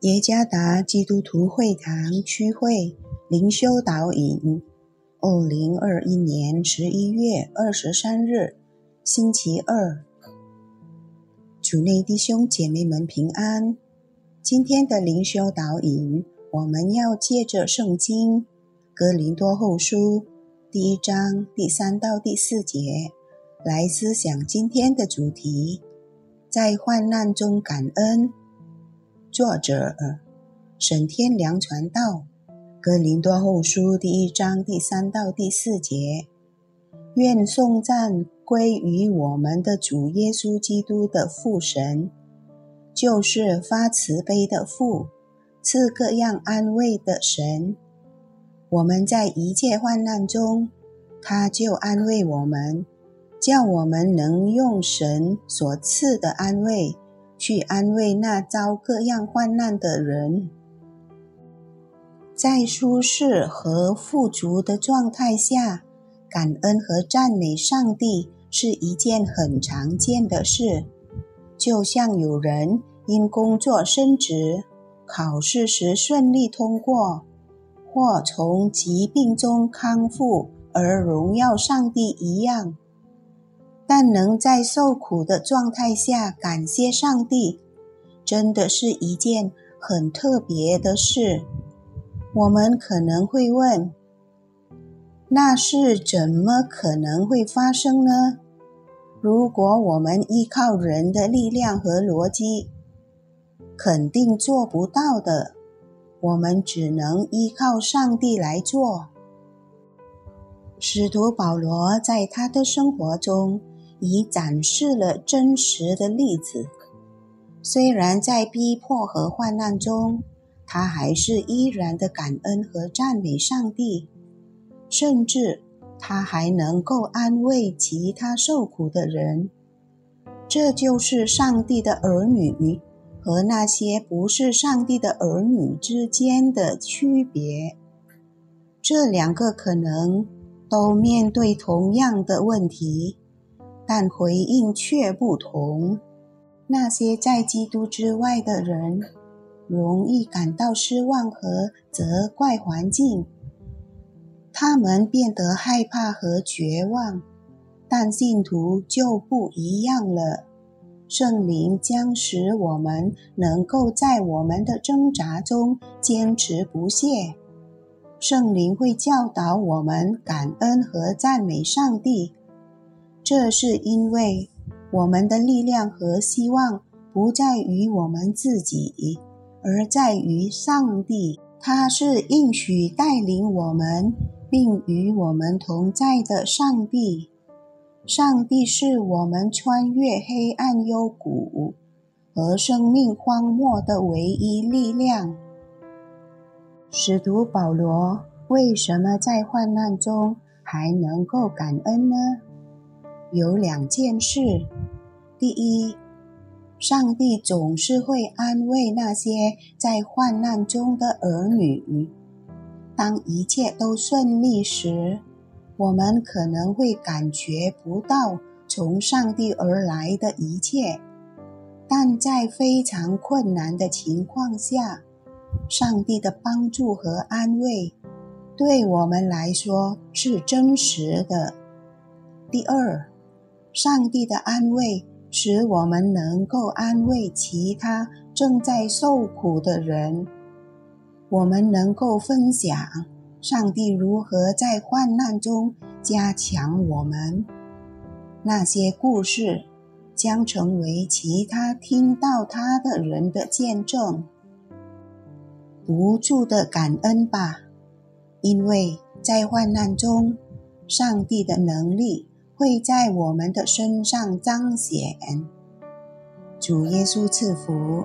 耶加达基督徒会堂区会灵修导引，二零二一年十一月二十三日，星期二，主内弟兄姐妹们平安。今天的灵修导引，我们要借着圣经《哥林多后书》第一章第三到第四节来思想今天的主题：在患难中感恩。作者沈天良传道，《哥林多后书》第一章第三到第四节。愿颂赞归于我们的主耶稣基督的父神，就是发慈悲的父，赐各样安慰的神。我们在一切患难中，他就安慰我们，叫我们能用神所赐的安慰。去安慰那遭各样患难的人，在舒适和富足的状态下，感恩和赞美上帝是一件很常见的事。就像有人因工作升职、考试时顺利通过，或从疾病中康复而荣耀上帝一样。但能在受苦的状态下感谢上帝，真的是一件很特别的事。我们可能会问：那是怎么可能会发生呢？如果我们依靠人的力量和逻辑，肯定做不到的。我们只能依靠上帝来做。使徒保罗在他的生活中。已展示了真实的例子。虽然在逼迫和患难中，他还是依然的感恩和赞美上帝，甚至他还能够安慰其他受苦的人。这就是上帝的儿女和那些不是上帝的儿女之间的区别。这两个可能都面对同样的问题。但回应却不同。那些在基督之外的人，容易感到失望和责怪环境，他们变得害怕和绝望。但信徒就不一样了。圣灵将使我们能够在我们的挣扎中坚持不懈。圣灵会教导我们感恩和赞美上帝。这是因为我们的力量和希望不在于我们自己，而在于上帝。他是应许带领我们并与我们同在的上帝。上帝是我们穿越黑暗幽谷和生命荒漠的唯一力量。使徒保罗为什么在患难中还能够感恩呢？有两件事：第一，上帝总是会安慰那些在患难中的儿女。当一切都顺利时，我们可能会感觉不到从上帝而来的一切；但在非常困难的情况下，上帝的帮助和安慰对我们来说是真实的。第二。上帝的安慰使我们能够安慰其他正在受苦的人。我们能够分享上帝如何在患难中加强我们。那些故事将成为其他听到他的人的见证。不住的感恩吧，因为在患难中，上帝的能力。会在我们的身上彰显。主耶稣赐福。